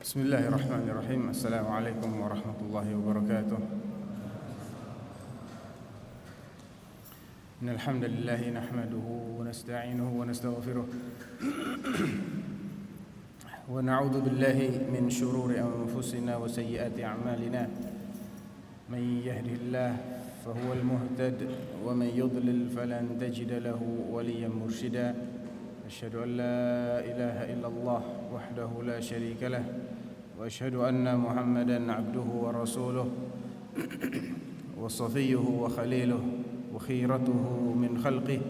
بسم الله الرحمن الرحيم السلام عليكم ورحمة الله وبركاته إن الحمد لله نحمده ونستعينه ونستغفره ونعوذ بالله من شرور أنفسنا وسيئات أعمالنا من يهده الله فهو المهتد ومن يضلل فلن تجد له وليا مرشدا أشهد أن لا إله إلا الله وحده لا شريك له وأشهد أن محمدا عبده ورسوله وصفيه وخليله وخيرته من خلقه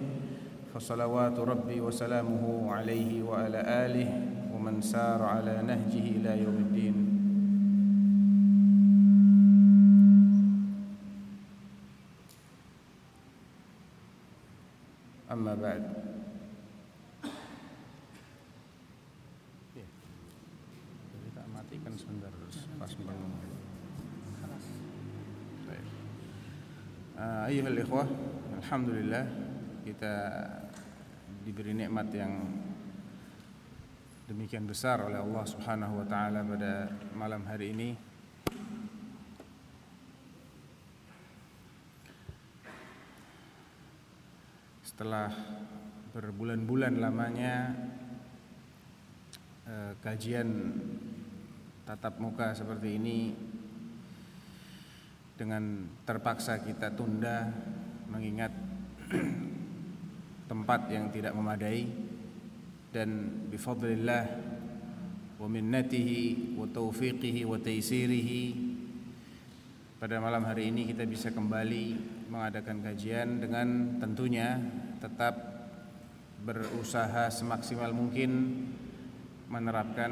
فصلوات ربي وسلامه عليه وعلى آله ومن سار على نهجه إلى يوم الدين. أما بعد Uh, Ayuhal ikhwah, Alhamdulillah kita diberi nikmat yang demikian besar oleh Allah Subhanahu wa taala pada malam hari ini. Setelah berbulan-bulan lamanya eh, kajian tatap muka seperti ini dengan terpaksa kita tunda mengingat tempat yang tidak memadai. Dan bifadlillah wa minnatihi wa taufiqihi wa taysirihi pada malam hari ini kita bisa kembali mengadakan kajian dengan tentunya tetap berusaha semaksimal mungkin menerapkan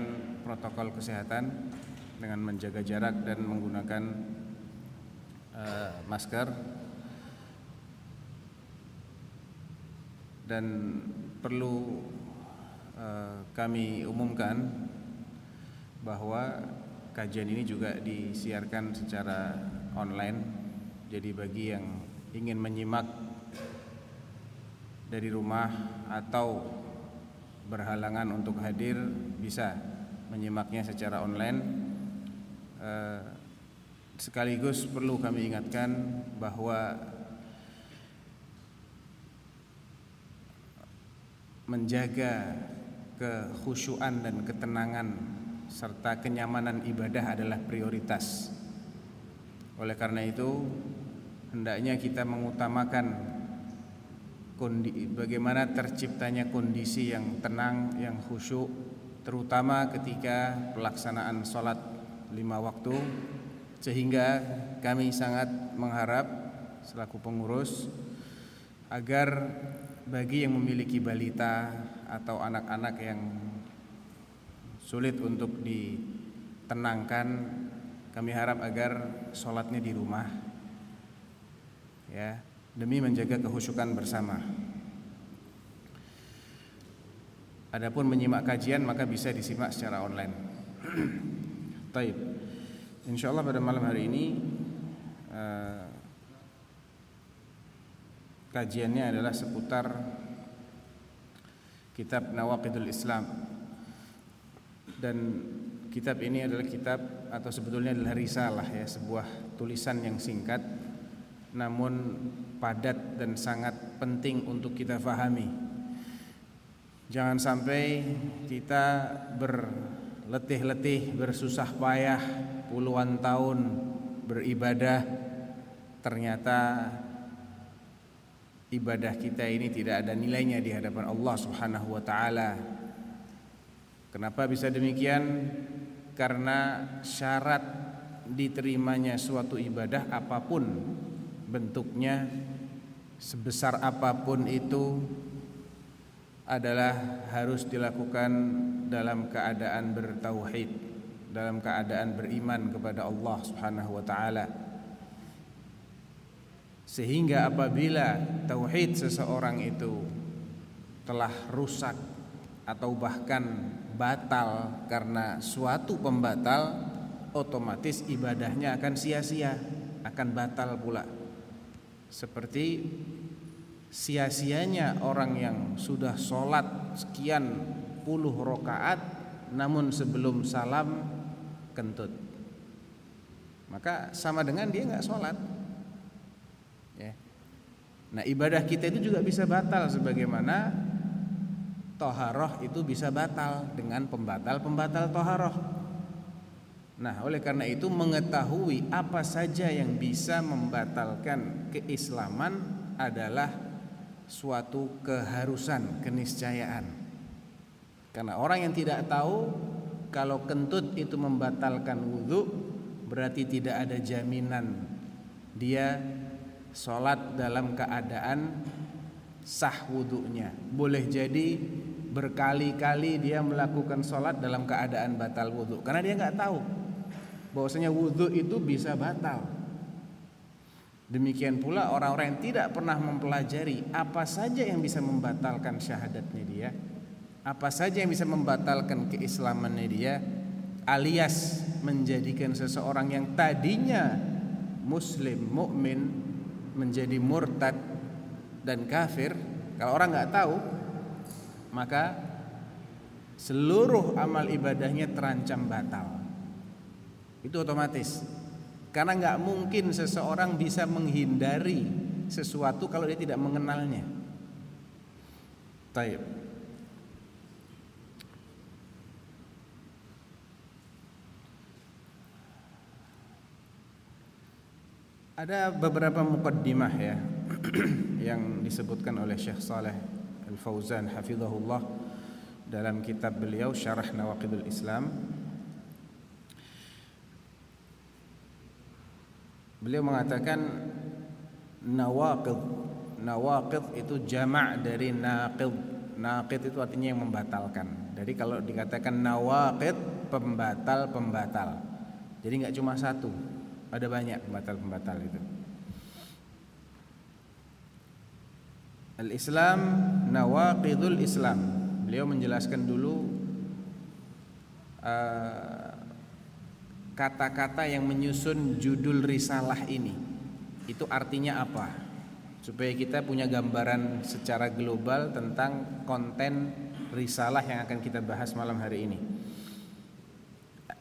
protokol kesehatan dengan menjaga jarak dan menggunakan uh, masker. Dan perlu uh, kami umumkan bahwa kajian ini juga disiarkan secara online. Jadi bagi yang ingin menyimak dari rumah atau berhalangan untuk hadir bisa menyimaknya secara online. Eh, sekaligus perlu kami ingatkan bahwa menjaga kekhusyuan dan ketenangan serta kenyamanan ibadah adalah prioritas. Oleh karena itu hendaknya kita mengutamakan bagaimana terciptanya kondisi yang tenang, yang khusyuk, terutama ketika pelaksanaan sholat lima waktu, sehingga kami sangat mengharap selaku pengurus agar bagi yang memiliki balita atau anak-anak yang sulit untuk ditenangkan, kami harap agar sholatnya di rumah, ya demi menjaga kehusukan bersama. Adapun menyimak kajian maka bisa disimak secara online. Taib. Insyaallah pada malam hari ini uh, kajiannya adalah seputar kitab Nawaqidul Islam. Dan kitab ini adalah kitab atau sebetulnya adalah risalah ya, sebuah tulisan yang singkat namun padat dan sangat penting untuk kita fahami. Jangan sampai kita berletih-letih, bersusah payah puluhan tahun beribadah ternyata ibadah kita ini tidak ada nilainya di hadapan Allah Subhanahu wa taala. Kenapa bisa demikian? Karena syarat diterimanya suatu ibadah apa pun bentuknya sebesar apa pun itu adalah harus dilakukan dalam keadaan bertauhid, dalam keadaan beriman kepada Allah Subhanahu wa taala. Sehingga apabila tauhid seseorang itu telah rusak atau bahkan batal karena suatu pembatal, otomatis ibadahnya akan sia-sia, akan batal pula seperti sia-sianya orang yang sudah sholat sekian puluh rokaat namun sebelum salam kentut. Maka sama dengan dia nggak sholat. Ya. Nah ibadah kita itu juga bisa batal sebagaimana toharoh itu bisa batal dengan pembatal-pembatal toharoh. Nah oleh karena itu mengetahui apa saja yang bisa membatalkan keislaman adalah suatu keharusan, keniscayaan. Karena orang yang tidak tahu kalau kentut itu membatalkan wudhu berarti tidak ada jaminan dia sholat dalam keadaan sah wudhunya. Boleh jadi berkali-kali dia melakukan sholat dalam keadaan batal wudhu karena dia nggak tahu bahwasanya wudhu itu bisa batal. Demikian pula orang-orang yang tidak pernah mempelajari apa saja yang bisa membatalkan syahadatnya dia, apa saja yang bisa membatalkan keislamannya dia, alias menjadikan seseorang yang tadinya muslim, mukmin menjadi murtad dan kafir. Kalau orang nggak tahu, maka seluruh amal ibadahnya terancam batal. Itu otomatis. Karena nggak mungkin seseorang bisa menghindari sesuatu kalau dia tidak mengenalnya. Taib. Ada beberapa mukaddimah ya yang disebutkan oleh Syekh Saleh Al-Fauzan hafizahullah dalam kitab beliau Syarah Nawaqidul Islam Beliau mengatakan nawaqid. Nawaqid itu jamak dari naqid. Naqid itu artinya yang membatalkan. Jadi kalau dikatakan nawaqid pembatal-pembatal. Jadi nggak cuma satu, ada banyak pembatal-pembatal itu. Al-Islam nawaqidul Islam. Beliau menjelaskan dulu uh, kata-kata yang menyusun judul risalah ini itu artinya apa supaya kita punya gambaran secara global tentang konten risalah yang akan kita bahas malam hari ini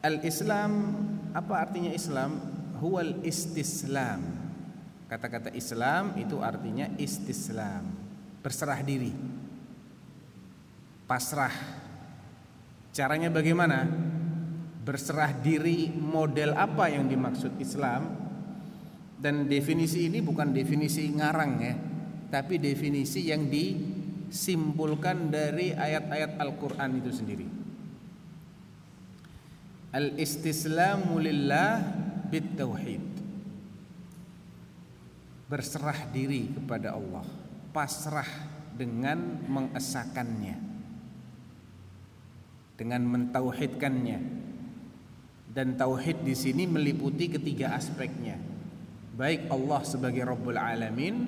Al-Islam apa artinya Islam huwal istislam. Kata-kata Islam itu artinya istislam. Berserah diri. Pasrah. Caranya bagaimana? Berserah diri model apa yang dimaksud Islam? Dan definisi ini bukan definisi ngarang ya tapi definisi yang disimpulkan dari ayat-ayat Al-Qur'an itu sendiri. Al-istislamu lillah bitauhid. Berserah diri kepada Allah. Pasrah dengan mengesakannya dengan mentauhidkannya. Dan tauhid di sini meliputi ketiga aspeknya. Baik Allah sebagai Rabbul Alamin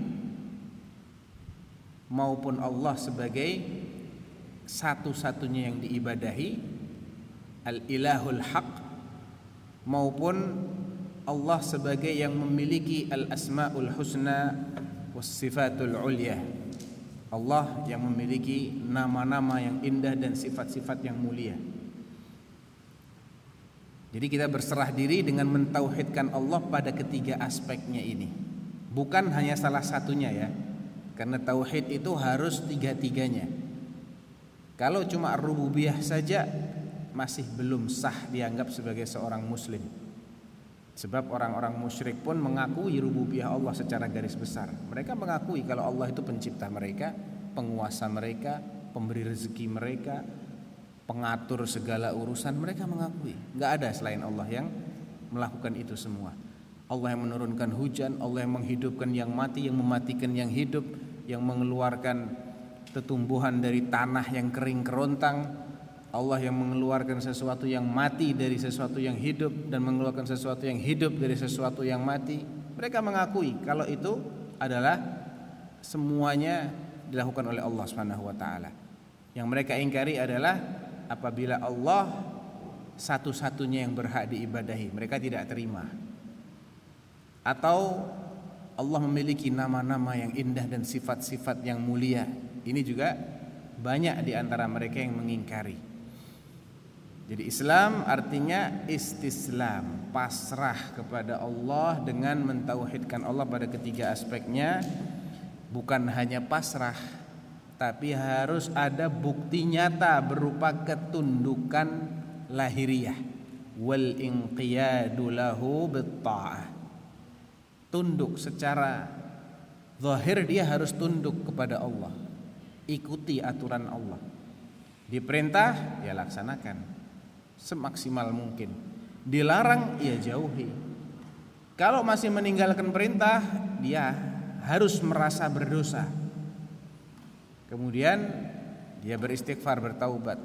maupun Allah sebagai satu-satunya yang diibadahi Al-Ilahul Haq maupun Allah sebagai yang memiliki Al-Asmaul Husna was Sifatul Ulyah. Allah yang memiliki nama-nama yang indah dan sifat-sifat yang mulia. Jadi kita berserah diri dengan mentauhidkan Allah pada ketiga aspeknya ini. Bukan hanya salah satunya ya. Karena tauhid itu harus tiga-tiganya. Kalau cuma rububiyah saja masih belum sah dianggap sebagai seorang muslim. Sebab orang-orang musyrik pun mengakui rububiyah Allah secara garis besar. Mereka mengakui kalau Allah itu pencipta mereka, penguasa mereka, pemberi rezeki mereka, pengatur segala urusan. Mereka mengakui. Nggak ada selain Allah yang melakukan itu semua. Allah yang menurunkan hujan Allah yang menghidupkan yang mati yang mematikan yang hidup yang mengeluarkan tetumbuhan dari tanah yang kering kerontang Allah yang mengeluarkan sesuatu yang mati dari sesuatu yang hidup dan mengeluarkan sesuatu yang hidup dari sesuatu yang mati mereka mengakui kalau itu adalah semuanya dilakukan oleh Allah taala. Yang mereka ingkari adalah apabila Allah satu-satunya yang berhak diibadahi mereka tidak terima. Atau Allah memiliki nama-nama yang indah dan sifat-sifat yang mulia. Ini juga banyak di antara mereka yang mengingkari Jadi Islam artinya istislam, pasrah kepada Allah dengan mentauhidkan Allah pada ketiga aspeknya. Bukan hanya pasrah, tapi harus ada bukti nyata berupa ketundukan lahiriah wal inqiyadu lahu. Tunduk secara zahir dia harus tunduk kepada Allah. Ikuti aturan Allah. Diperintah ya laksanakan semaksimal mungkin. Dilarang ya jauhi. Kalau masih meninggalkan perintah, dia harus merasa berdosa. Kemudian dia beristighfar, bertaubat.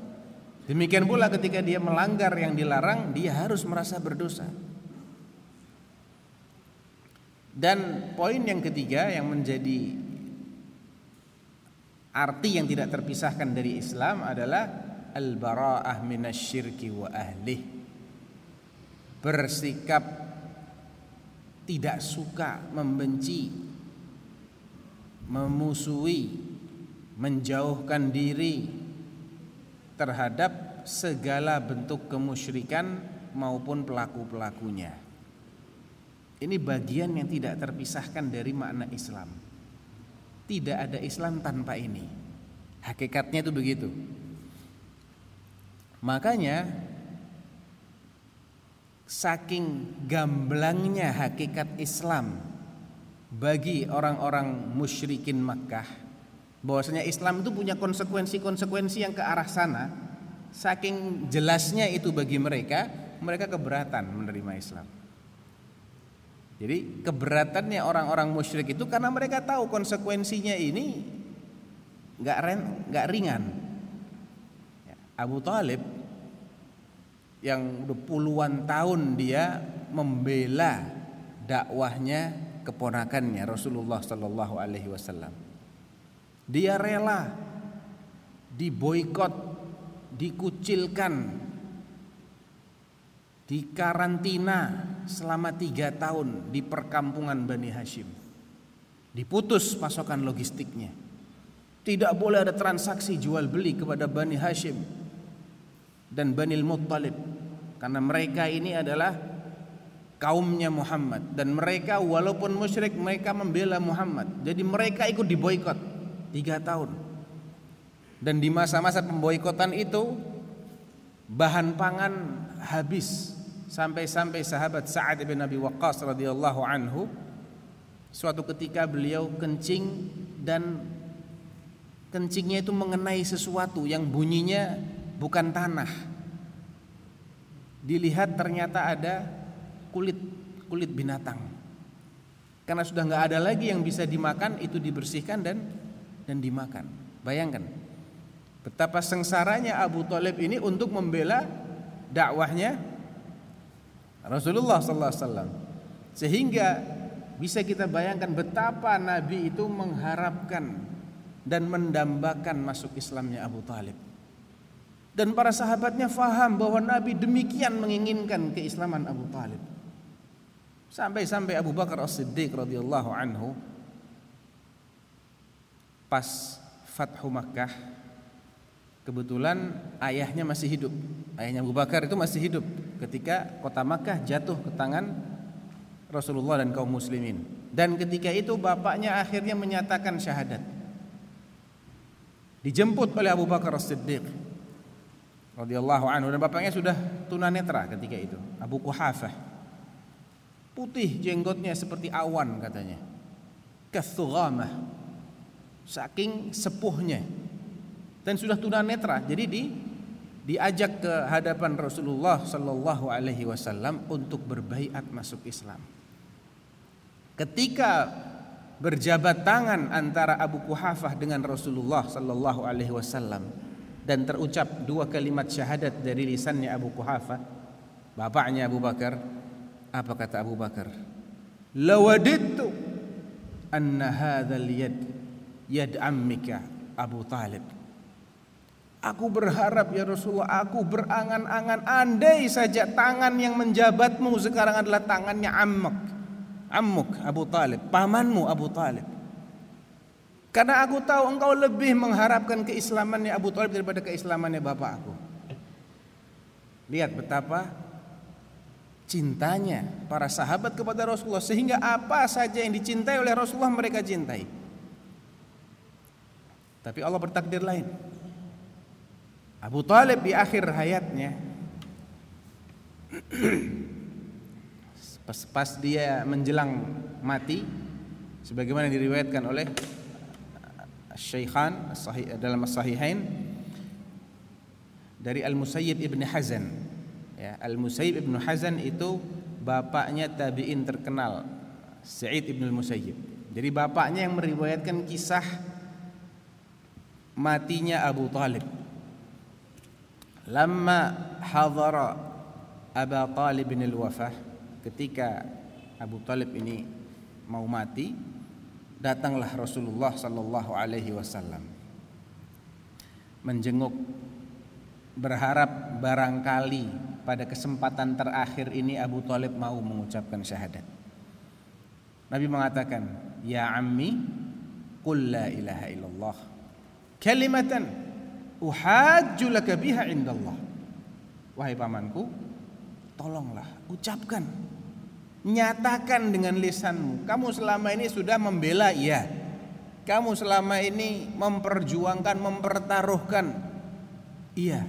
Demikian pula ketika dia melanggar yang dilarang, dia harus merasa berdosa. Dan poin yang ketiga yang menjadi arti yang tidak terpisahkan dari Islam adalah al-bara'ah minasyirki wa ahlih. Bersikap tidak suka membenci memusuhi menjauhkan diri terhadap segala bentuk kemusyrikan maupun pelaku-pelakunya. Ini bagian yang tidak terpisahkan dari makna Islam. Tidak ada Islam tanpa ini. Hakikatnya itu begitu Makanya saking gamblangnya hakikat Islam bagi orang-orang musyrikin Makkah bahwasanya Islam itu punya konsekuensi-konsekuensi yang ke arah sana saking jelasnya itu bagi mereka mereka keberatan menerima Islam. Jadi keberatannya orang-orang musyrik itu karena mereka tahu konsekuensinya ini nggak nggak ringan Abu Talib yang udah puluhan tahun dia membela dakwahnya keponakannya Rasulullah Sallallahu Alaihi Wasallam. Dia rela diboykot, dikucilkan, dikarantina selama tiga tahun di perkampungan Bani Hashim. Diputus pasokan logistiknya. Tidak boleh ada transaksi jual beli kepada Bani Hashim dan Banil Muttalib. Karena mereka ini adalah kaumnya Muhammad. Dan mereka walaupun musyrik mereka membela Muhammad. Jadi mereka ikut diboykot tiga tahun. Dan di masa-masa pemboikotan itu bahan pangan habis. Sampai-sampai sahabat Sa'ad bin Abi Waqqas radhiyallahu anhu suatu ketika beliau kencing dan kencingnya itu mengenai sesuatu yang bunyinya bukan tanah. Dilihat ternyata ada kulit kulit binatang. Karena sudah nggak ada lagi yang bisa dimakan, itu dibersihkan dan dan dimakan. Bayangkan betapa sengsaranya Abu Talib ini untuk membela dakwahnya Rasulullah Sallallahu Alaihi Wasallam. Sehingga bisa kita bayangkan betapa Nabi itu mengharapkan dan mendambakan masuk Islamnya Abu Talib. Dan para sahabatnya faham bahwa Nabi demikian menginginkan keislaman Abu Talib. Sampai-sampai Abu Bakar As-Siddiq radhiyallahu anhu pas Fathu Makkah kebetulan ayahnya masih hidup. Ayahnya Abu Bakar itu masih hidup ketika kota Makkah jatuh ke tangan Rasulullah dan kaum muslimin. Dan ketika itu bapaknya akhirnya menyatakan syahadat. Dijemput oleh Abu Bakar As-Siddiq radhiyallahu anhu. Dan bapaknya sudah tunanetra ketika itu. Abu Kuhafah putih jenggotnya seperti awan katanya. Kathughamah. Saking sepuhnya. Dan sudah tunanetra. Jadi di diajak ke hadapan Rasulullah sallallahu alaihi wasallam untuk berbaiat masuk Islam. Ketika berjabat tangan antara Abu Kuhafah dengan Rasulullah sallallahu alaihi wasallam dan terucap dua kalimat syahadat dari lisannya Abu Kuhafa bapaknya Abu Bakar. Apa kata Abu Bakar? Lawadittu anna hadzal yad yad ammika Abu Talib. Aku berharap ya Rasulullah Aku berangan-angan Andai saja tangan yang menjabatmu Sekarang adalah tangannya Ammuk. Ammuk Abu Talib Pamanmu Abu Talib karena aku tahu engkau lebih mengharapkan keislamannya Abu Talib daripada keislamannya bapak aku. Lihat betapa cintanya para sahabat kepada Rasulullah sehingga apa saja yang dicintai oleh Rasulullah mereka cintai. Tapi Allah bertakdir lain. Abu Talib di akhir hayatnya pas, pas dia menjelang mati sebagaimana diriwayatkan oleh Syekhan dalam As-Sahihain dari Al-Musayyib Ibn Hazan. Ya, Al-Musayyib Ibn Hazan itu bapaknya tabi'in terkenal Sa'id Ibn Al-Musayyib. Jadi bapaknya yang meriwayatkan kisah matinya Abu Talib. Lama hadara Abu Talib bin al-wafah ketika Abu Talib ini mau mati datanglah Rasulullah sallallahu alaihi wasallam. Menjenguk berharap barangkali pada kesempatan terakhir ini Abu Talib mau mengucapkan syahadat. Nabi mengatakan ya ammi qul la ilaha illallah. Kalimatan uhajju laka biha indallah. Wahai pamanku, tolonglah ucapkan nyatakan dengan lisanmu. Kamu selama ini sudah membela iya. Kamu selama ini memperjuangkan, mempertaruhkan. Iya.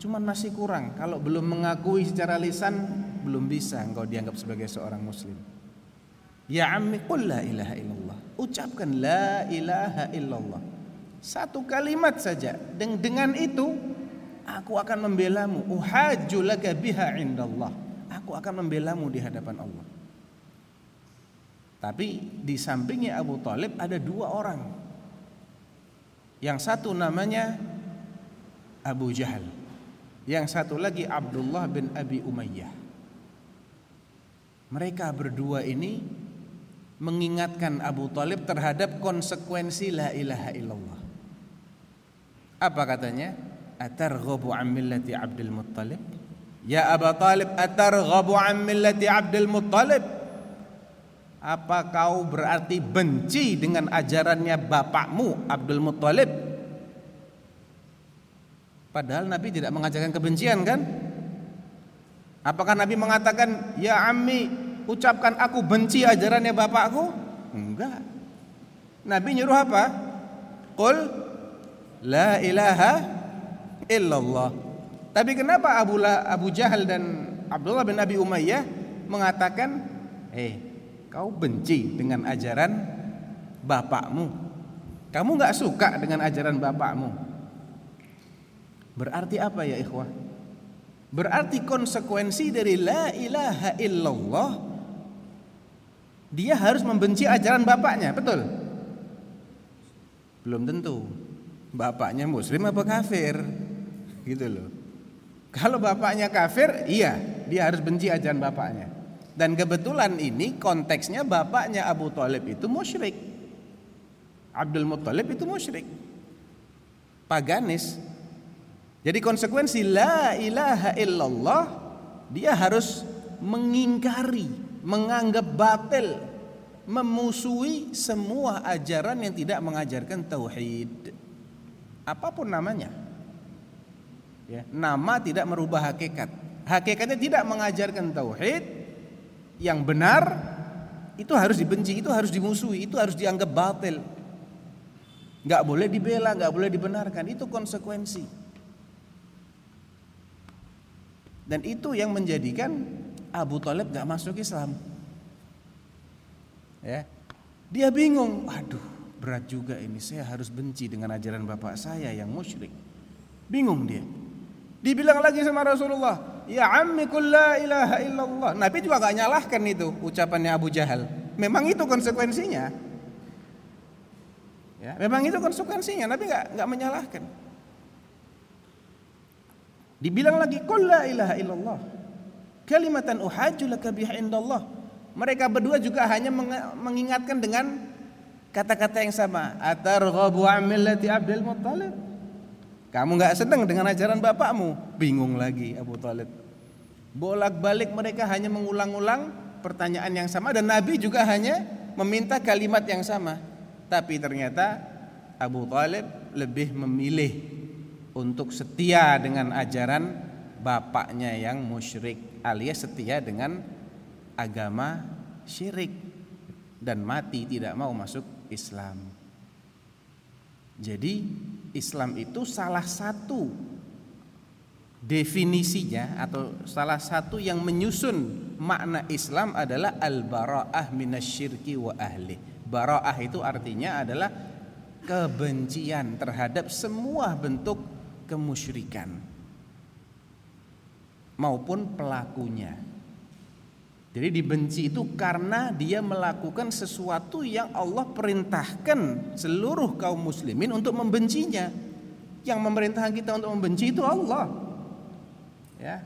Cuman masih kurang. Kalau belum mengakui secara lisan, belum bisa engkau dianggap sebagai seorang muslim. Ya ammi qul la ilaha illallah. Ucapkan la ilaha illallah. Satu kalimat saja. Dengan itu aku akan membelamu. Uhajju laka biha indallah. Aku akan membelamu di hadapan Allah. Tapi di sampingnya Abu Talib ada dua orang. Yang satu namanya Abu Jahal. Yang satu lagi Abdullah bin Abi Umayyah. Mereka berdua ini mengingatkan Abu Talib terhadap konsekuensi la ilaha illallah. Apa katanya? Atarghabu an Abdul Muttalib? Ya Aba Talib, atarghabu an millati Abdul Muttalib? Apa kau berarti benci dengan ajarannya bapakmu Abdul Muttalib? Padahal Nabi tidak mengajarkan kebencian kan? Apakah Nabi mengatakan, "Ya ammi, ucapkan aku benci ajarannya bapakku"? Enggak. Nabi nyuruh apa? Qul La ilaha illallah. Tapi kenapa Abu, Abu Jahal dan Abdullah bin Abi Umayyah mengatakan, "Eh, kau benci dengan ajaran bapakmu. Kamu nggak suka dengan ajaran bapakmu." Berarti apa ya, ikhwah? Berarti konsekuensi dari la ilaha illallah dia harus membenci ajaran bapaknya, betul? Belum tentu bapaknya muslim apa kafir gitu loh kalau bapaknya kafir iya dia harus benci ajaran bapaknya. Dan kebetulan ini konteksnya bapaknya Abu Talib itu musyrik. Abdul Muttalib itu musyrik. Paganis. Jadi konsekuensi la ilaha illallah dia harus mengingkari menganggap batil memusuhi semua ajaran yang tidak mengajarkan tauhid. Apa pun namanya. Ya, nama tidak merubah hakikat. Hakikatnya tidak mengajarkan tauhid yang benar itu harus dibenci, itu harus dimusuhi, itu harus dianggap batil. Gak boleh dibela, gak boleh dibenarkan. Itu konsekuensi. Dan itu yang menjadikan Abu Talib gak masuk Islam. Ya, dia bingung. Aduh, berat juga ini saya harus benci dengan ajaran bapak saya yang musyrik bingung dia dibilang lagi sama Rasulullah ya ammi la ilaha illallah. Nabi juga gak nyalahkan itu ucapannya Abu Jahal. Memang itu konsekuensinya. Ya memang itu konsekuensinya Nabi gak, gak menyalahkan. Dibilang lagi qul la ilaha illallah. Kalimatan uhajju laka indallah. Mereka berdua juga hanya mengingatkan dengan kata-kata yang sama. Atarghabu millati Abdul Muttalib kamu nggak senang dengan ajaran bapakmu? Bingung lagi Abu Talib. Bolak-balik mereka hanya mengulang-ulang pertanyaan yang sama dan Nabi juga hanya meminta kalimat yang sama. Tapi ternyata Abu Talib lebih memilih untuk setia dengan ajaran bapaknya yang musyrik alias setia dengan agama syirik dan mati tidak mau masuk Islam. Jadi Islam itu salah satu definisinya atau salah satu yang menyusun makna Islam adalah al-bara'ah minasyirki wa ahli. Bara'ah itu artinya adalah kebencian terhadap semua bentuk kemusyrikan maupun pelakunya. Jadi dibenci itu karena dia melakukan sesuatu yang Allah perintahkan seluruh kaum muslimin untuk membencinya. Yang memerintahkan kita untuk membenci itu Allah. Ya.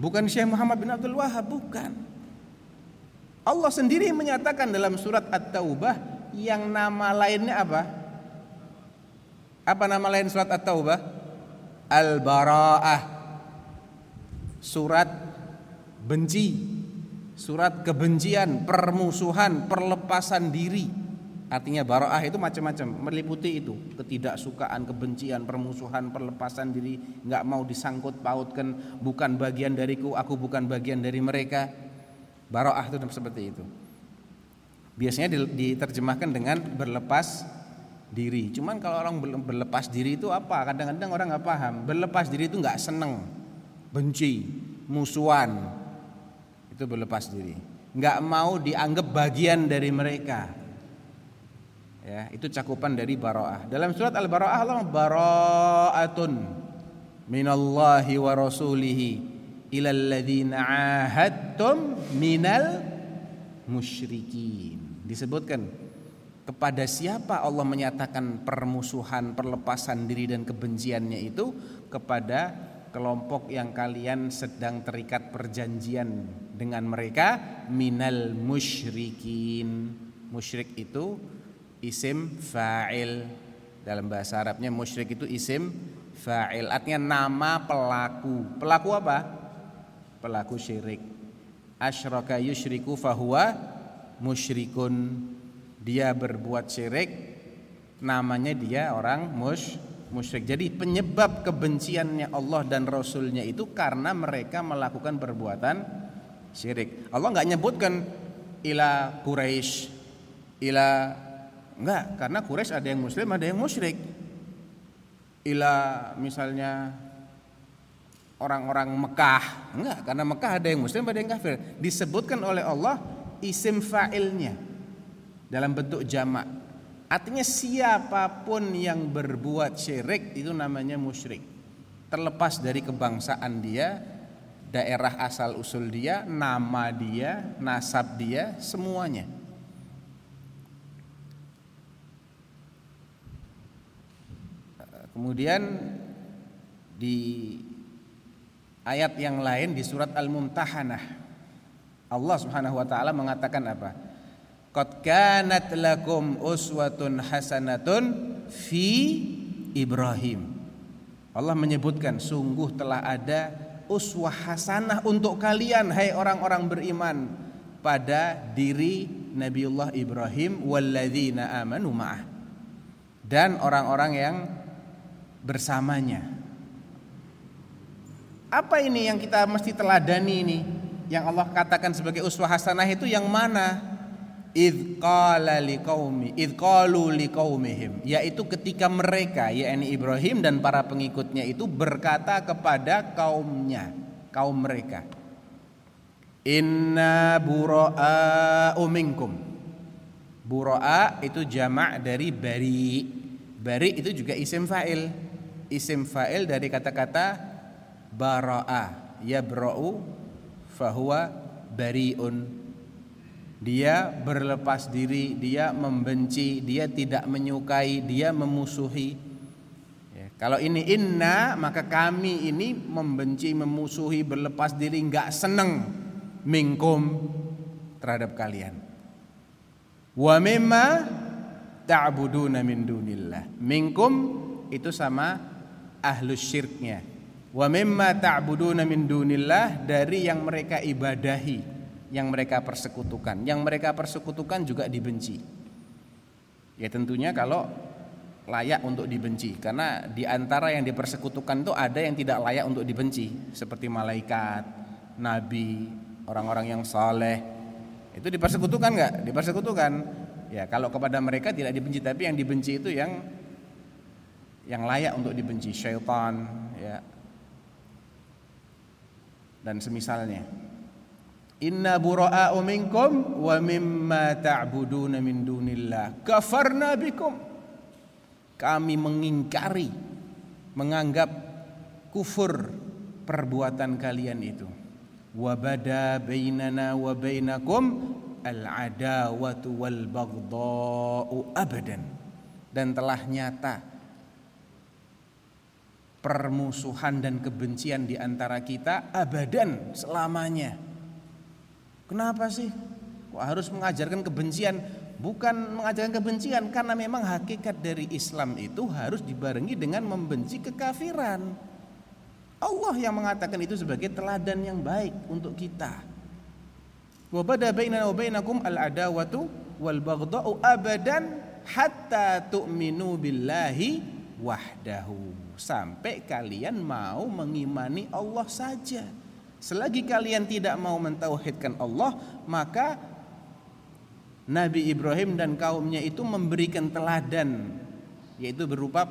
Bukan Syekh Muhammad bin Abdul Wahab, bukan. Allah sendiri menyatakan dalam surat At-Taubah yang nama lainnya apa? Apa nama lain surat At-Taubah? Al-Bara'ah. Surat benci surat kebencian, permusuhan, perlepasan diri. Artinya baroah itu macam-macam, meliputi itu ketidaksukaan, kebencian, permusuhan, perlepasan diri, nggak mau disangkut pautkan, bukan bagian dariku, aku bukan bagian dari mereka. Baroah itu seperti itu. Biasanya diterjemahkan dengan berlepas diri. Cuman kalau orang berlepas diri itu apa? Kadang-kadang orang nggak paham. Berlepas diri itu nggak seneng, benci, musuhan, itu berlepas diri. Nggak mau dianggap bagian dari mereka. Ya itu cakupan dari baroah. Dalam surat al baroah Allah baroatun minallahi wa rasulihi ilal ladzina ahadtum minal musyrikin. Disebutkan kepada siapa Allah menyatakan permusuhan, perlepasan diri dan kebenciannya itu? Kepada kelompok yang kalian sedang terikat perjanjian dengan mereka minal musyrikin. Musyrik itu isim fa'il. Dalam bahasa Arabnya musyrik itu isim fa'il. Artinya nama pelaku. Pelaku apa? Pelaku syirik. Asyraka yusyriku fahuwa musyrikun. Dia berbuat syirik namanya dia orang mus musyrik. Jadi penyebab kebenciannya Allah dan Rasulnya itu karena mereka melakukan perbuatan syirik. Allah nggak nyebutkan ila Quraisy, ila enggak karena Quraisy ada yang muslim, ada yang musyrik. Ila misalnya orang-orang Mekah, enggak karena Mekah ada yang muslim, ada yang kafir. Disebutkan oleh Allah isim fa'ilnya dalam bentuk jamak. Artinya siapa pun yang berbuat syirik itu namanya musyrik. Terlepas dari kebangsaan dia, daerah asal usul dia, nama dia, nasab dia, semuanya. Kemudian di ayat yang lain di surat Al-Mumtahanah Allah Subhanahu wa taala mengatakan apa? Qad kanat lakum uswatun hasanatun fi Ibrahim. Allah menyebutkan sungguh telah ada uswah hasanah untuk kalian hai orang-orang beriman pada diri Nabiullah Ibrahim walladzina amanu ma'ah dan orang-orang yang bersamanya. Apa ini yang kita mesti teladani ini? Yang Allah katakan sebagai uswah hasanah itu yang mana? Id qala liqaumi liqaumihim. Yaitu ketika mereka yakni Ibrahim dan para pengikutnya itu berkata kepada kaumnya kaum mereka inna buraa minkum. Buraa itu jamak dari bari. Bari itu juga isim fa'il. Isim fa'il dari kata-kata baraa yabra'u fahuwa bariun dia berlepas diri, dia membenci, dia tidak menyukai, dia memusuhi. Ya, kalau ini inna, maka kami ini membenci, memusuhi, berlepas diri, nggak seneng mingkum terhadap kalian. Wa mimma ta'buduna min dunillah. Minkum itu sama ahlus syirknya. Wa mimma ta'buduna min dunillah dari yang mereka ibadahi yang mereka persekutukan. Yang mereka persekutukan juga dibenci. Ya tentunya kalau layak untuk dibenci karena di antara yang dipersekutukan itu ada yang tidak layak untuk dibenci seperti malaikat, nabi, orang-orang yang saleh. Itu dipersekutukan nggak? Dipersekutukan. Ya, kalau kepada mereka tidak dibenci tapi yang dibenci itu yang yang layak untuk dibenci, syaitan, ya. Dan semisalnya. Inna bura'a'u minkum wa mimma ta'buduna min dunillah. Kafarna bikum. Kami mengingkari menganggap kufur perbuatan kalian itu. Wabada bainana wa bainakum al-adawatu wal baghdha'u abadan. Dan telah nyata permusuhan dan kebencian di antara kita abadan selamanya. Kenapa sih? Kok harus mengajarkan kebencian? bukan mengajarkan kebencian karena memang hakikat dari Islam itu harus dibarengi dengan membenci kekafiran. Allah yang mengatakan itu sebagai teladan yang baik untuk kita. Wa bada bainana wa bainakum al-adawatu wal baghdha'u abadan hatta tu'minu billahi wahdahu. Sampai kalian mau mengimani Allah saja. Selagi kalian tidak mau mentauhidkan Allah, maka Nabi Ibrahim dan kaumnya itu memberikan teladan yaitu berupa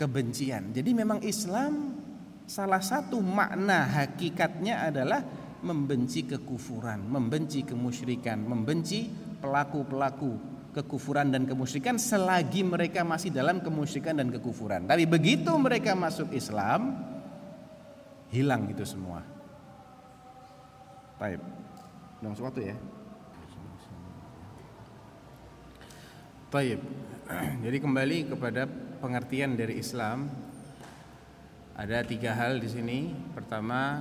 kebencian. Jadi memang Islam salah satu makna hakikatnya adalah membenci kekufuran, membenci kemusyrikan, membenci pelaku-pelaku kekufuran dan kemusyrikan selagi mereka masih dalam kemusyrikan dan kekufuran. Tapi begitu mereka masuk Islam hilang itu semua. Baik. Dong sesuatu ya. Taib. Jadi kembali kepada pengertian dari Islam ada tiga hal di sini. Pertama,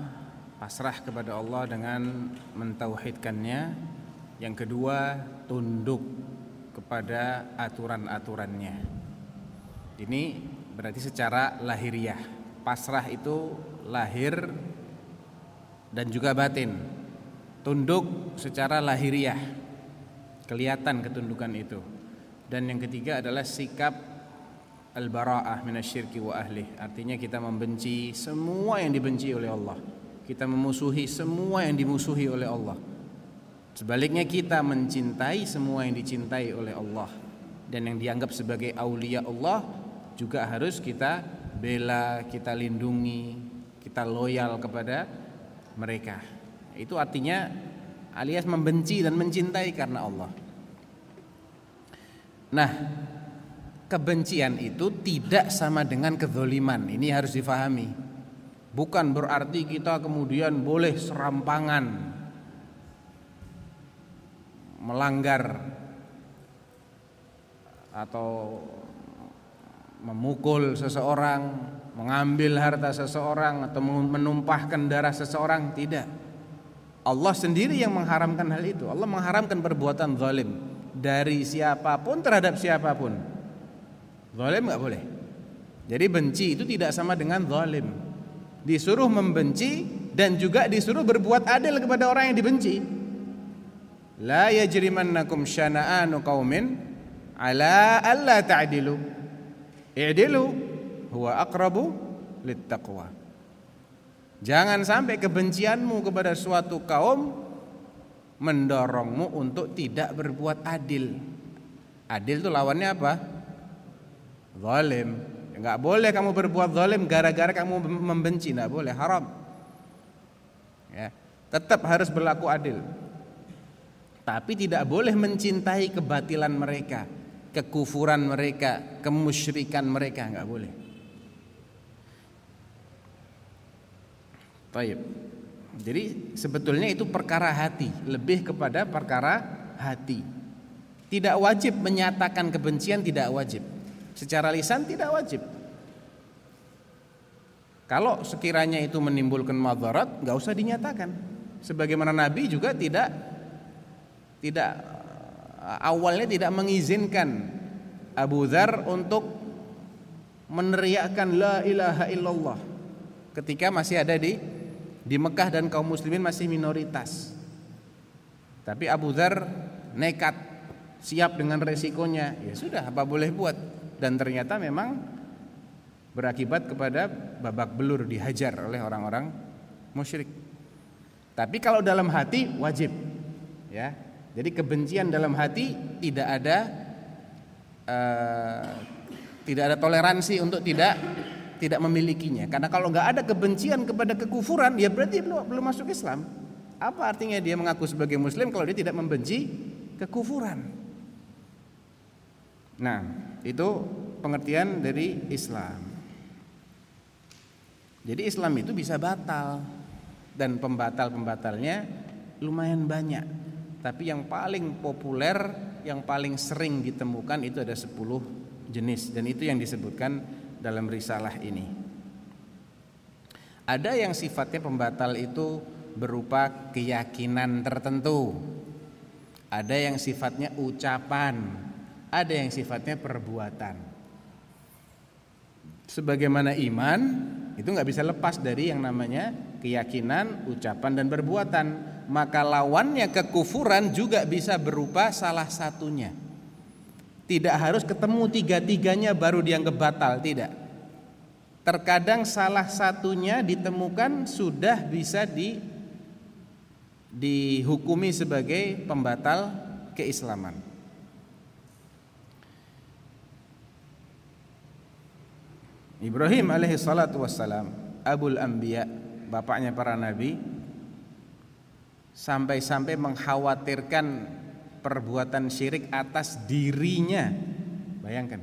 pasrah kepada Allah dengan mentauhidkannya. Yang kedua, tunduk kepada aturan-aturannya. Ini berarti secara lahiriah. Pasrah itu lahir dan juga batin. Tunduk secara lahiriah. Kelihatan ketundukan itu. Dan yang ketiga adalah sikap al-bara'ah minasyirki wa ahli. Artinya kita membenci semua yang dibenci oleh Allah. Kita memusuhi semua yang dimusuhi oleh Allah. Sebaliknya kita mencintai semua yang dicintai oleh Allah dan yang dianggap sebagai aulia Allah juga harus kita bela, kita lindungi, kita loyal kepada mereka. Itu artinya alias membenci dan mencintai karena Allah. Nah, kebencian itu tidak sama dengan kezoliman. Ini harus difahami. Bukan berarti kita kemudian boleh serampangan melanggar atau memukul seseorang, mengambil harta seseorang atau menumpahkan darah seseorang, tidak. Allah sendiri yang mengharamkan hal itu. Allah mengharamkan perbuatan zalim dari siapa pun terhadap siapa pun. Zalim nggak boleh. Jadi benci itu tidak sama dengan zalim. Disuruh membenci dan juga disuruh berbuat adil kepada orang yang dibenci. La yajrimannakum syana'anu qaumin ala alla ta'dilu. I'dilu huwa aqrabu littaqwa. Jangan sampai kebencianmu kepada suatu kaum mendorongmu untuk tidak berbuat adil. Adil itu lawannya apa? Zalim. Enggak boleh kamu berbuat zalim gara-gara kamu membenci, enggak boleh, haram. Ya, tetap harus berlaku adil. Tapi tidak boleh mencintai kebatilan mereka, kekufuran mereka, kemusyrikan mereka, enggak boleh. Baik. Jadi sebetulnya itu perkara hati, lebih kepada perkara hati. Tidak wajib menyatakan kebencian tidak wajib. Secara lisan tidak wajib. Kalau sekiranya itu menimbulkan madarat, nggak usah dinyatakan. Sebagaimana Nabi juga tidak tidak awalnya tidak mengizinkan Abu Dhar untuk meneriakkan la ilaha illallah ketika masih ada di di Mekah dan kaum muslimin masih minoritas. Tapi Abu Dhar nekat, siap dengan resikonya. Ya sudah, apa boleh buat? dan ternyata memang berakibat kepada babak belur dihajar oleh orang-orang musyrik. Tapi kalau dalam hati wajib ya. Jadi kebencian dalam hati tidak ada uh, tidak ada toleransi untuk tidak tidak memilikinya. Karena kalau nggak ada kebencian kepada kekufuran, ya berarti belum belum masuk Islam. Apa artinya dia mengaku sebagai Muslim kalau dia tidak membenci kekufuran? Nah, itu pengertian dari Islam. Jadi Islam itu bisa batal dan pembatal-pembatalnya lumayan banyak. Tapi yang paling populer, yang paling sering ditemukan itu ada 10 jenis dan itu yang disebutkan dalam risalah ini. Ada yang sifatnya pembatal itu berupa keyakinan tertentu. Ada yang sifatnya ucapan, ada yang sifatnya perbuatan. Sebagaimana iman itu nggak bisa lepas dari yang namanya keyakinan, ucapan dan perbuatan. Maka lawannya kekufuran juga bisa berupa salah satunya. Tidak harus ketemu tiga-tiganya baru dianggap batal, tidak. Terkadang salah satunya ditemukan sudah bisa di dihukumi sebagai pembatal keislaman. Ibrahim alaihi salatu wassalam, abul anbiya, bapaknya para nabi, sampai-sampai mengkhawatirkan perbuatan syirik atas dirinya. Bayangkan.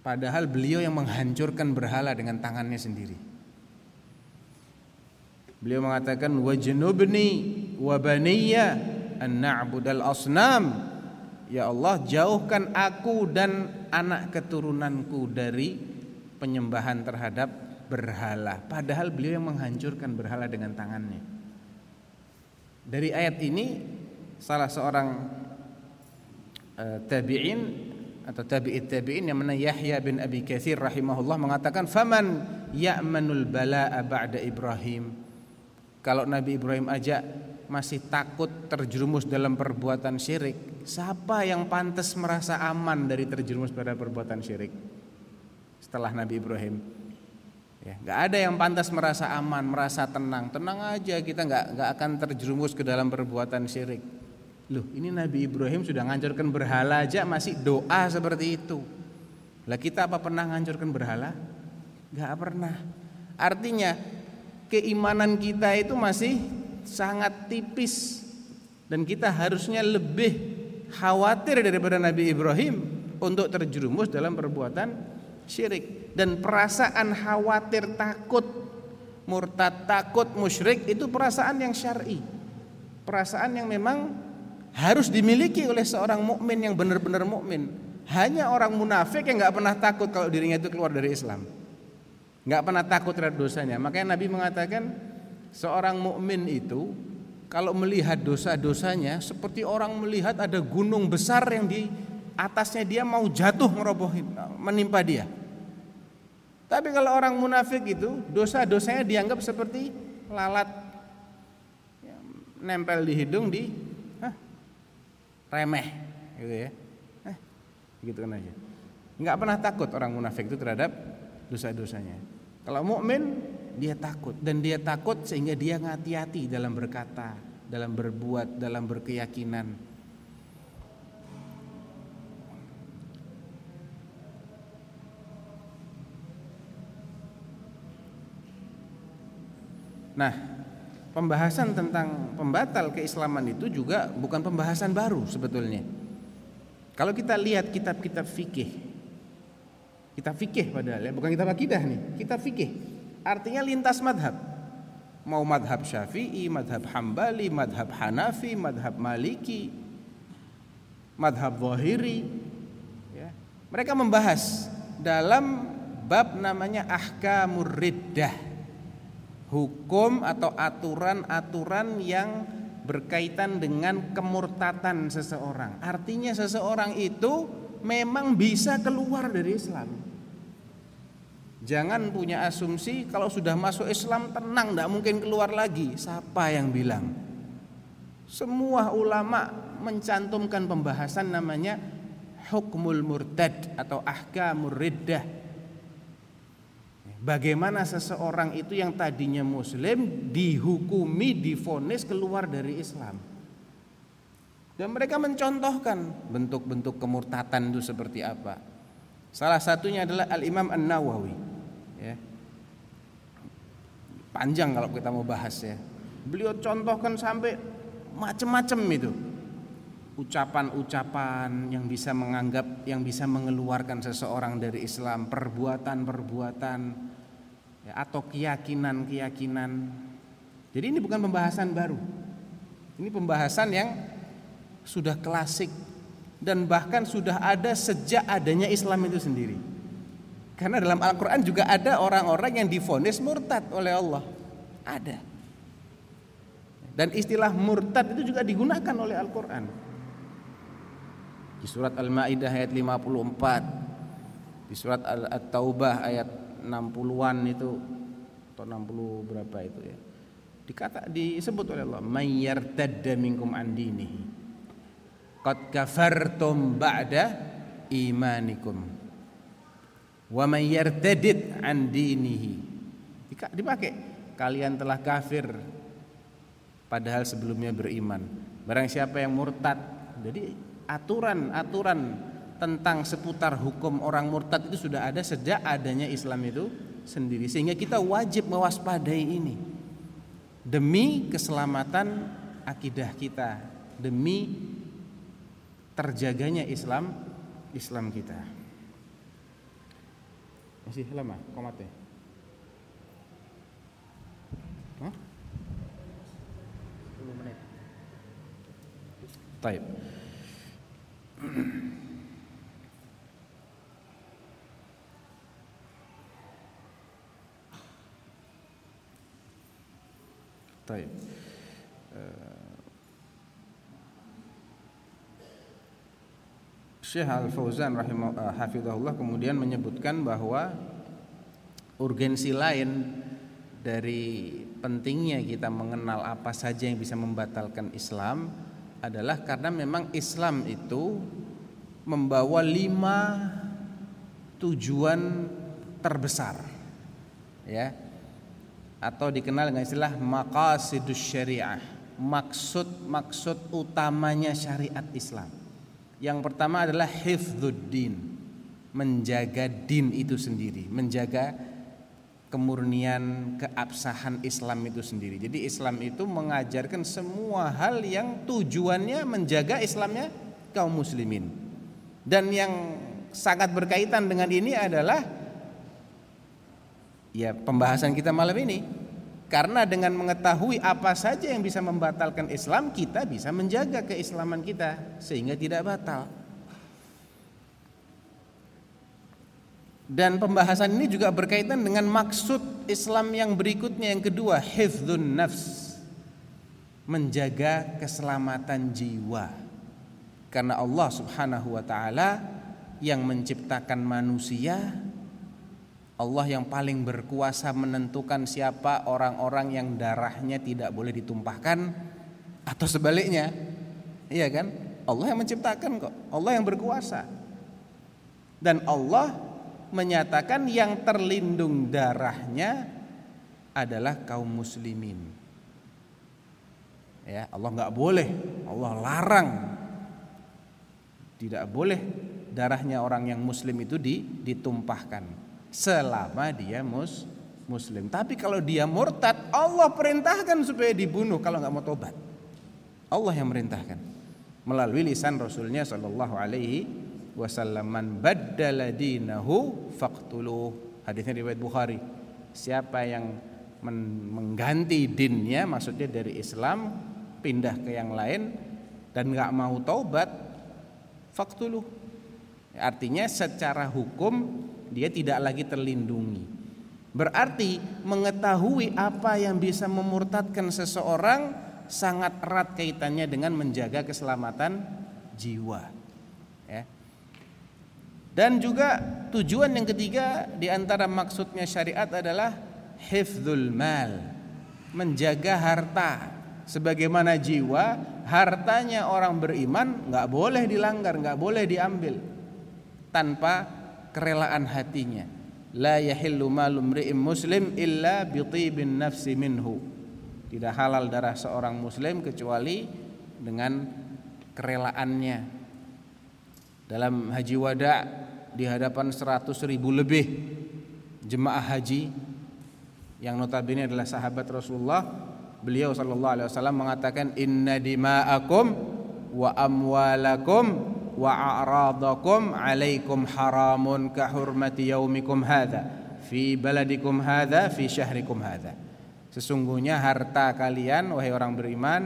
Padahal beliau yang menghancurkan berhala dengan tangannya sendiri. Beliau mengatakan wajnubni wa baniya an na'budal asnam. Ya Allah, jauhkan aku dan anak keturunanku dari penyembahan terhadap berhala. Padahal beliau yang menghancurkan berhala dengan tangannya. Dari ayat ini salah seorang uh, tabi'in atau tabi'it tabi'in yang mana Yahya bin Abi Katsir rahimahullah mengatakan faman ya'manul bala'a ba'da Ibrahim kalau Nabi Ibrahim aja masih takut terjerumus dalam perbuatan syirik siapa yang pantas merasa aman dari terjerumus pada perbuatan syirik setelah Nabi Ibrahim Ya, nggak ada yang pantas merasa aman, merasa tenang. Tenang aja kita nggak nggak akan terjerumus ke dalam perbuatan syirik. Loh ini Nabi Ibrahim sudah ngancurkan berhala aja masih doa seperti itu Lah kita apa pernah ngancurkan berhala? Gak pernah Artinya keimanan kita itu masih sangat tipis Dan kita harusnya lebih khawatir daripada Nabi Ibrahim Untuk terjerumus dalam perbuatan syirik Dan perasaan khawatir takut Murtad takut musyrik itu perasaan yang syar'i Perasaan yang memang harus dimiliki oleh seorang mukmin yang benar-benar mukmin. Hanya orang munafik yang nggak pernah takut kalau dirinya itu keluar dari Islam. nggak pernah takut terhadap dosanya. Makanya Nabi mengatakan seorang mukmin itu kalau melihat dosa-dosanya seperti orang melihat ada gunung besar yang di atasnya dia mau jatuh merobohin menimpa dia. Tapi kalau orang munafik itu dosa-dosanya dianggap seperti lalat. Nempel di hidung di remeh gitu ya. Eh, gitu kan aja. Nggak pernah takut orang munafik itu terhadap dosa-dosanya. Kalau mukmin dia takut. Dan dia takut sehingga dia ngati-hati dalam berkata dalam berbuat dalam berkeyakinan Nah, pembahasan tentang pembatal keislaman itu juga bukan pembahasan baru sebetulnya. Kalau kita lihat kitab-kitab fikih, kitab fikih padahal ya, bukan kitab akidah nih, kitab fikih. Artinya lintas madhab. Mau madhab syafi'i, madhab hambali, madhab hanafi, madhab maliki, madhab zahiri. Ya. Mereka membahas dalam bab namanya ahkamur riddah hukum atau aturan-aturan yang berkaitan dengan kemurtatan seseorang. Artinya seseorang itu memang bisa keluar dari Islam. Jangan punya asumsi kalau sudah masuk Islam tenang, tidak mungkin keluar lagi. Siapa yang bilang? Semua ulama mencantumkan pembahasan namanya hukmul murtad atau ahkamur riddah. Bagaimana seseorang itu yang tadinya muslim dihukumi, difonis keluar dari Islam. Dan mereka mencontohkan bentuk-bentuk kemurtatan itu seperti apa. Salah satunya adalah Al-Imam An-Nawawi. Ya. Panjang kalau kita mau bahas ya. Beliau contohkan sampai macam-macam itu ucapan-ucapan yang bisa menganggap yang bisa mengeluarkan seseorang dari Islam, perbuatan-perbuatan ya, atau keyakinan-keyakinan. Jadi ini bukan pembahasan baru. Ini pembahasan yang sudah klasik dan bahkan sudah ada sejak adanya Islam itu sendiri. Karena dalam Al-Qur'an juga ada orang-orang yang difonis murtad oleh Allah. Ada. Dan istilah murtad itu juga digunakan oleh Al-Qur'an. Di surat Al-Maidah ayat 54. Di surat At-Taubah ayat 60-an itu atau 60 berapa itu ya. Dikata disebut oleh Allah, "May yartadda minkum an dinihi qad kafartum ba'da imanikum." Wa may yartadid an dinihi. Dipakai kalian telah kafir padahal sebelumnya beriman. Barang siapa yang murtad. Jadi aturan-aturan tentang seputar hukum orang murtad itu sudah ada sejak adanya Islam itu sendiri. Sehingga kita wajib mewaspadai ini. Demi keselamatan akidah kita. Demi terjaganya Islam Islam kita. Masih lama komatnya? Hah? 10 menit. Taib Taib. Syekh Al-Fauzan rahimah hafizahullah kemudian menyebutkan bahwa urgensi lain dari pentingnya kita mengenal apa saja yang bisa membatalkan Islam adalah karena memang Islam itu membawa lima tujuan terbesar ya atau dikenal dengan istilah maqasidus syariah maksud-maksud utamanya syariat Islam yang pertama adalah hifdzuddin menjaga din itu sendiri menjaga kemurnian keabsahan Islam itu sendiri. Jadi Islam itu mengajarkan semua hal yang tujuannya menjaga Islamnya kaum muslimin. Dan yang sangat berkaitan dengan ini adalah ya pembahasan kita malam ini. Karena dengan mengetahui apa saja yang bisa membatalkan Islam, kita bisa menjaga keislaman kita sehingga tidak batal. Dan pembahasan ini juga berkaitan dengan maksud Islam yang berikutnya yang kedua, hifdzun nafs. Menjaga keselamatan jiwa. Karena Allah Subhanahu wa taala yang menciptakan manusia, Allah yang paling berkuasa menentukan siapa orang-orang yang darahnya tidak boleh ditumpahkan atau sebaliknya. Iya kan? Allah yang menciptakan kok. Allah yang berkuasa. Dan Allah menyatakan yang terlindung darahnya adalah kaum muslimin. Ya, Allah nggak boleh, Allah larang. Tidak boleh darahnya orang yang muslim itu ditumpahkan selama dia mus muslim. Tapi kalau dia murtad, Allah perintahkan supaya dibunuh kalau nggak mau tobat. Allah yang merintahkan melalui lisan Rasulnya Shallallahu Alaihi wasallam man baddala dinahu faqtuluh. Hadisnya riwayat Bukhari. Siapa yang mengganti dinnya maksudnya dari Islam pindah ke yang lain dan nggak mau taubat faqtuluh. Artinya secara hukum dia tidak lagi terlindungi. Berarti mengetahui apa yang bisa memurtadkan seseorang sangat erat kaitannya dengan menjaga keselamatan jiwa. Ya. Dan juga tujuan yang ketiga di antara maksudnya syariat adalah hifdzul mal, menjaga harta. Sebagaimana jiwa, hartanya orang beriman nggak boleh dilanggar, nggak boleh diambil. tanpa kerelaan hatinya. La yahillu malum muslim illa bitibin nafsi minhu. Tidak halal darah seorang muslim kecuali dengan kerelaannya. Dalam haji wada di hadapan 100 ribu lebih jemaah haji yang notabene adalah sahabat Rasulullah, beliau sallallahu alaihi wasallam mengatakan inna dima'akum wa amwalakum wa a'radakum alaikum haramun ka hurmati yaumikum hadha fi baladikum hadha fi sesungguhnya harta kalian wahai orang beriman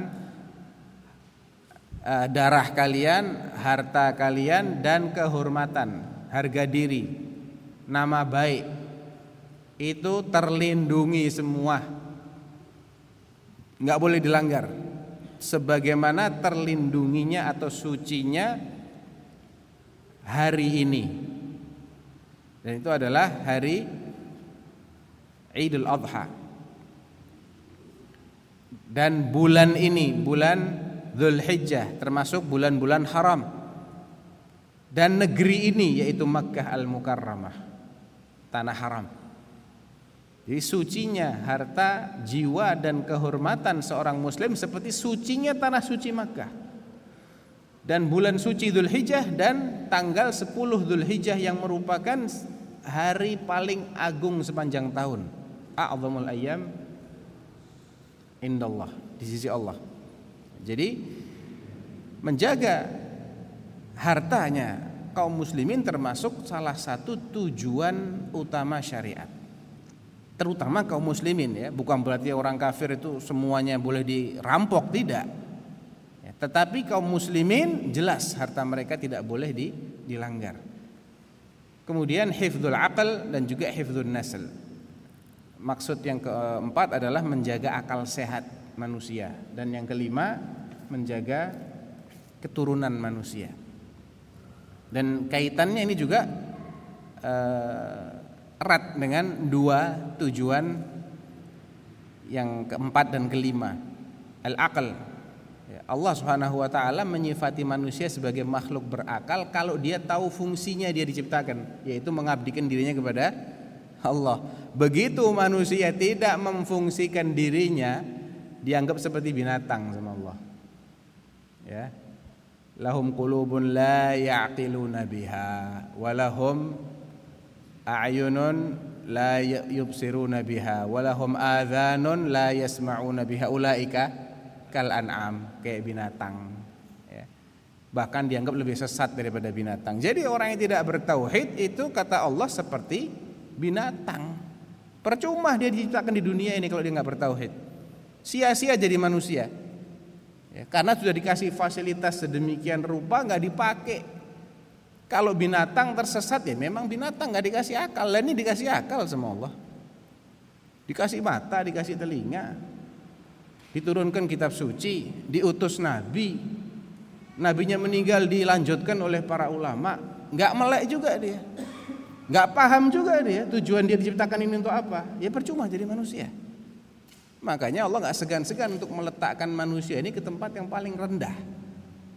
eh, darah kalian harta kalian dan kehormatan harga diri nama baik itu terlindungi semua. Nggak boleh dilanggar. Sebagaimana terlindunginya atau sucinya hari ini. Dan itu adalah hari Idul Adha. Dan bulan ini, bulan Dzulhijjah termasuk bulan-bulan haram. Dan negeri ini yaitu Makkah Al-Mukarramah, tanah haram. Jadi sucinya harta, jiwa dan kehormatan seorang muslim seperti sucinya tanah suci Makkah dan bulan suci Dhul Hijjah dan tanggal 10 Dhul Hijjah yang merupakan hari paling agung sepanjang tahun. A'zamul ayyam indallah di sisi Allah. Jadi menjaga hartanya kaum muslimin termasuk salah satu tujuan utama syariat. Terutama kaum muslimin ya, bukan berarti orang kafir itu semuanya boleh dirampok tidak tetapi kaum muslimin jelas harta mereka tidak boleh di, dilanggar. Kemudian hifdzul akal dan juga hifdzul nasl. Maksud yang keempat adalah menjaga akal sehat manusia dan yang kelima menjaga keturunan manusia. Dan kaitannya ini juga uh, erat dengan dua tujuan yang keempat dan kelima. Al-aql Allah Subhanahu wa taala menyifati manusia sebagai makhluk berakal kalau dia tahu fungsinya dia diciptakan, yaitu mengabdikan dirinya kepada Allah. Begitu manusia tidak memfungsikan dirinya, dianggap seperti binatang sama Allah. Ya. Lahum qulubun la ya'qiluna biha walahum a'yunun la yubsiruna biha walahum adhanun la yasma'una biha ulaika kal an'am kayak binatang ya. bahkan dianggap lebih sesat daripada binatang. Jadi orang yang tidak bertauhid itu kata Allah seperti binatang. Percuma dia diciptakan di dunia ini kalau dia nggak bertauhid. Sia-sia jadi manusia. Ya, karena sudah dikasih fasilitas sedemikian rupa nggak dipakai. Kalau binatang tersesat ya memang binatang nggak dikasih akal. Dan ini dikasih akal sama Allah. Dikasih mata dikasih telinga diturunkan kitab suci, diutus nabi. Nabinya meninggal dilanjutkan oleh para ulama, nggak melek juga dia. nggak paham juga dia tujuan dia diciptakan ini untuk apa? Ya percuma jadi manusia. Makanya Allah nggak segan-segan untuk meletakkan manusia ini ke tempat yang paling rendah.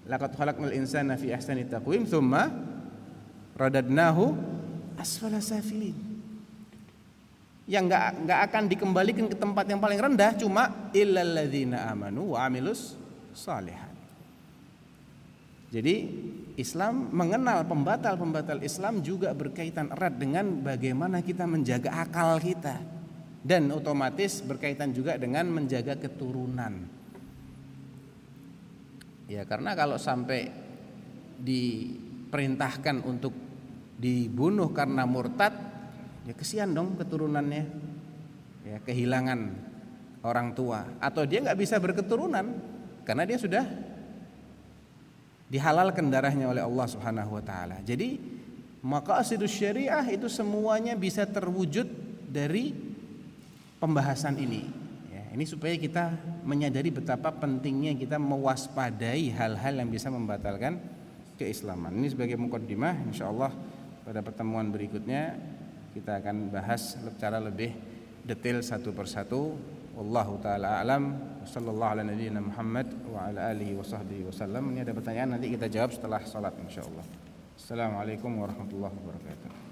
Laqad khalaqnal insana fi ahsani taqwim tsumma radadnahu asfala safilin yang nggak nggak akan dikembalikan ke tempat yang paling rendah cuma illalladzina amanu wa amilus salihat. Jadi Islam mengenal pembatal-pembatal Islam juga berkaitan erat dengan bagaimana kita menjaga akal kita dan otomatis berkaitan juga dengan menjaga keturunan. Ya karena kalau sampai diperintahkan untuk dibunuh karena murtad ya kesian dong keturunannya ya kehilangan orang tua atau dia nggak bisa berketurunan karena dia sudah dihalalkan darahnya oleh Allah Subhanahu wa taala. Jadi maka asidus syariah itu semuanya bisa terwujud dari pembahasan ini. Ya, ini supaya kita menyadari betapa pentingnya kita mewaspadai hal-hal yang bisa membatalkan keislaman. Ini sebagai mukaddimah insyaallah pada pertemuan berikutnya kita akan bahas secara lebih detail satu persatu. Wallahu taala alam. Sallallahu ala nabiyyina Muhammad wa ala alihi wa sahbihi wasallam ini ada pertanyaan nanti kita jawab setelah salat insyaallah Assalamualaikum warahmatullahi wabarakatuh